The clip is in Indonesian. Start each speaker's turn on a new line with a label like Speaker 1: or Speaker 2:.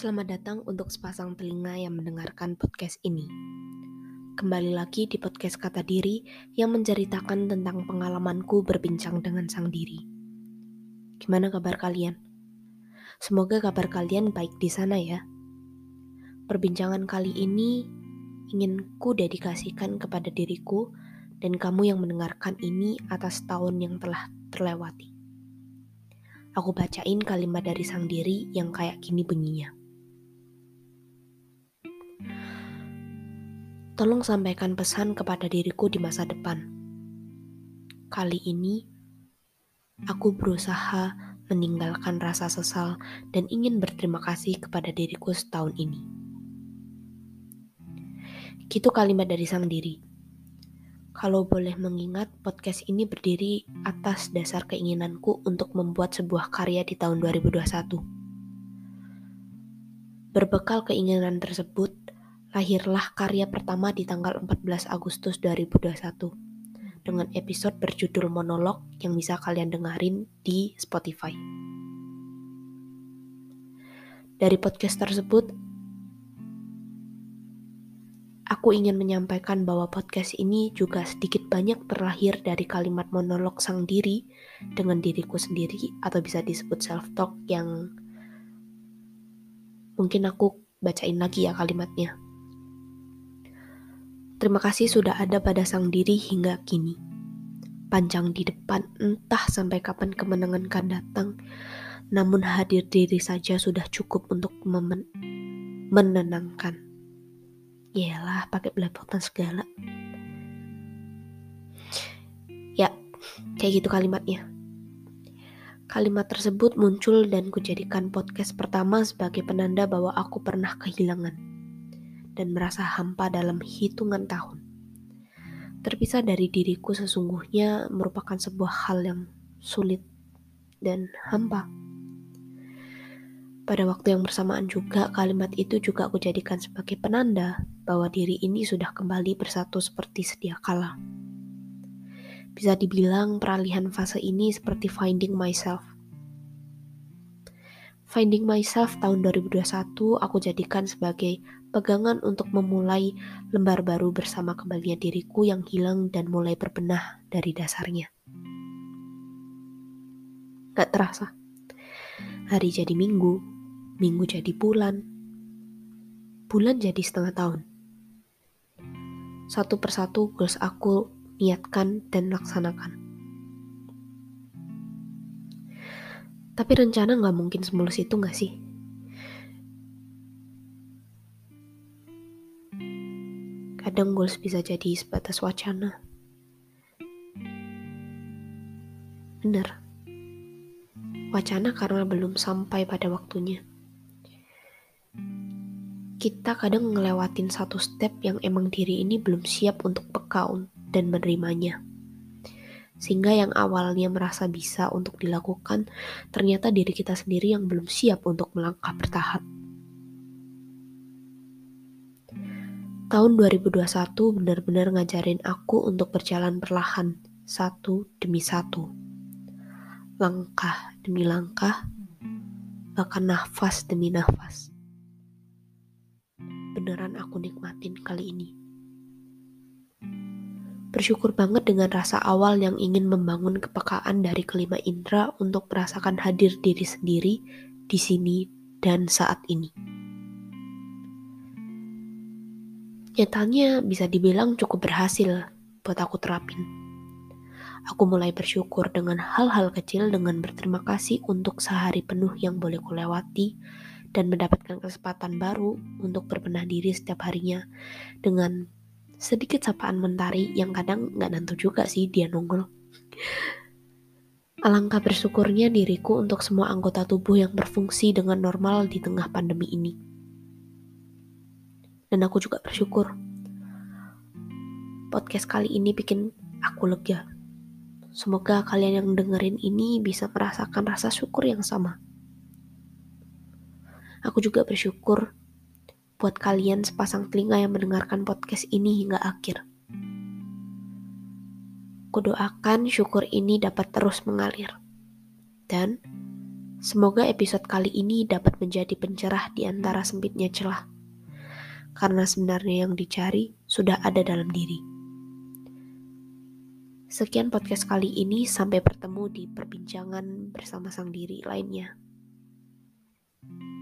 Speaker 1: Selamat datang untuk sepasang telinga yang mendengarkan podcast ini. Kembali lagi di podcast Kata Diri yang menceritakan tentang pengalamanku berbincang dengan sang diri. Gimana kabar kalian? Semoga kabar kalian baik di sana ya. Perbincangan kali ini ingin ku dedikasikan kepada diriku dan kamu yang mendengarkan ini atas tahun yang telah terlewati. Aku bacain kalimat dari sang diri yang kayak gini bunyinya. Tolong sampaikan pesan kepada diriku di masa depan. Kali ini, aku berusaha meninggalkan rasa sesal dan ingin berterima kasih kepada diriku setahun ini. Gitu kalimat dari sang diri. Kalau boleh mengingat, podcast ini berdiri atas dasar keinginanku untuk membuat sebuah karya di tahun 2021. Berbekal keinginan tersebut, lahirlah karya pertama di tanggal 14 Agustus 2021 dengan episode berjudul monolog yang bisa kalian dengerin di Spotify. Dari podcast tersebut, aku ingin menyampaikan bahwa podcast ini juga sedikit banyak terlahir dari kalimat monolog sang diri dengan diriku sendiri atau bisa disebut self-talk yang mungkin aku bacain lagi ya kalimatnya. Terima kasih sudah ada pada sang diri hingga kini. Panjang di depan, entah sampai kapan kemenangan kan datang, namun hadir diri saja sudah cukup untuk memen menenangkan. Yalah, pakai belepotan segala. Ya, kayak gitu kalimatnya. Kalimat tersebut muncul dan kujadikan podcast pertama sebagai penanda bahwa aku pernah kehilangan dan merasa hampa dalam hitungan tahun. Terpisah dari diriku sesungguhnya merupakan sebuah hal yang sulit dan hampa. Pada waktu yang bersamaan juga, kalimat itu juga aku jadikan sebagai penanda bahwa diri ini sudah kembali bersatu seperti sedia kala. Bisa dibilang peralihan fase ini seperti finding myself. Finding Myself tahun 2021 aku jadikan sebagai pegangan untuk memulai lembar baru bersama kembalinya diriku yang hilang dan mulai berbenah dari dasarnya. Gak terasa. Hari jadi minggu, minggu jadi bulan, bulan jadi setengah tahun. Satu persatu goals aku niatkan dan laksanakan. Tapi rencana gak mungkin semulus itu gak sih? Kadang goals bisa jadi sebatas wacana. Bener. Wacana karena belum sampai pada waktunya. Kita kadang ngelewatin satu step yang emang diri ini belum siap untuk peka dan menerimanya. Sehingga yang awalnya merasa bisa untuk dilakukan, ternyata diri kita sendiri yang belum siap untuk melangkah bertahap. Tahun 2021 benar-benar ngajarin aku untuk berjalan perlahan, satu demi satu. Langkah demi langkah, bahkan nafas demi nafas. Beneran aku nikmatin kali ini. Bersyukur banget dengan rasa awal yang ingin membangun kepekaan dari kelima indera untuk merasakan hadir diri sendiri di sini dan saat ini. Nyatanya bisa dibilang cukup berhasil buat aku terapin. Aku mulai bersyukur dengan hal-hal kecil dengan berterima kasih untuk sehari penuh yang boleh kulewati dan mendapatkan kesempatan baru untuk berbenah diri setiap harinya dengan sedikit sapaan mentari yang kadang nggak nantu juga sih dia nongol. Alangkah bersyukurnya diriku untuk semua anggota tubuh yang berfungsi dengan normal di tengah pandemi ini dan aku juga bersyukur. Podcast kali ini bikin aku lega. Semoga kalian yang dengerin ini bisa merasakan rasa syukur yang sama. Aku juga bersyukur buat kalian sepasang telinga yang mendengarkan podcast ini hingga akhir. Kudoakan syukur ini dapat terus mengalir. Dan Semoga episode kali ini dapat menjadi pencerah di antara sempitnya celah. Karena sebenarnya yang dicari sudah ada dalam diri. Sekian podcast kali ini, sampai bertemu di perbincangan bersama sang diri lainnya. thank you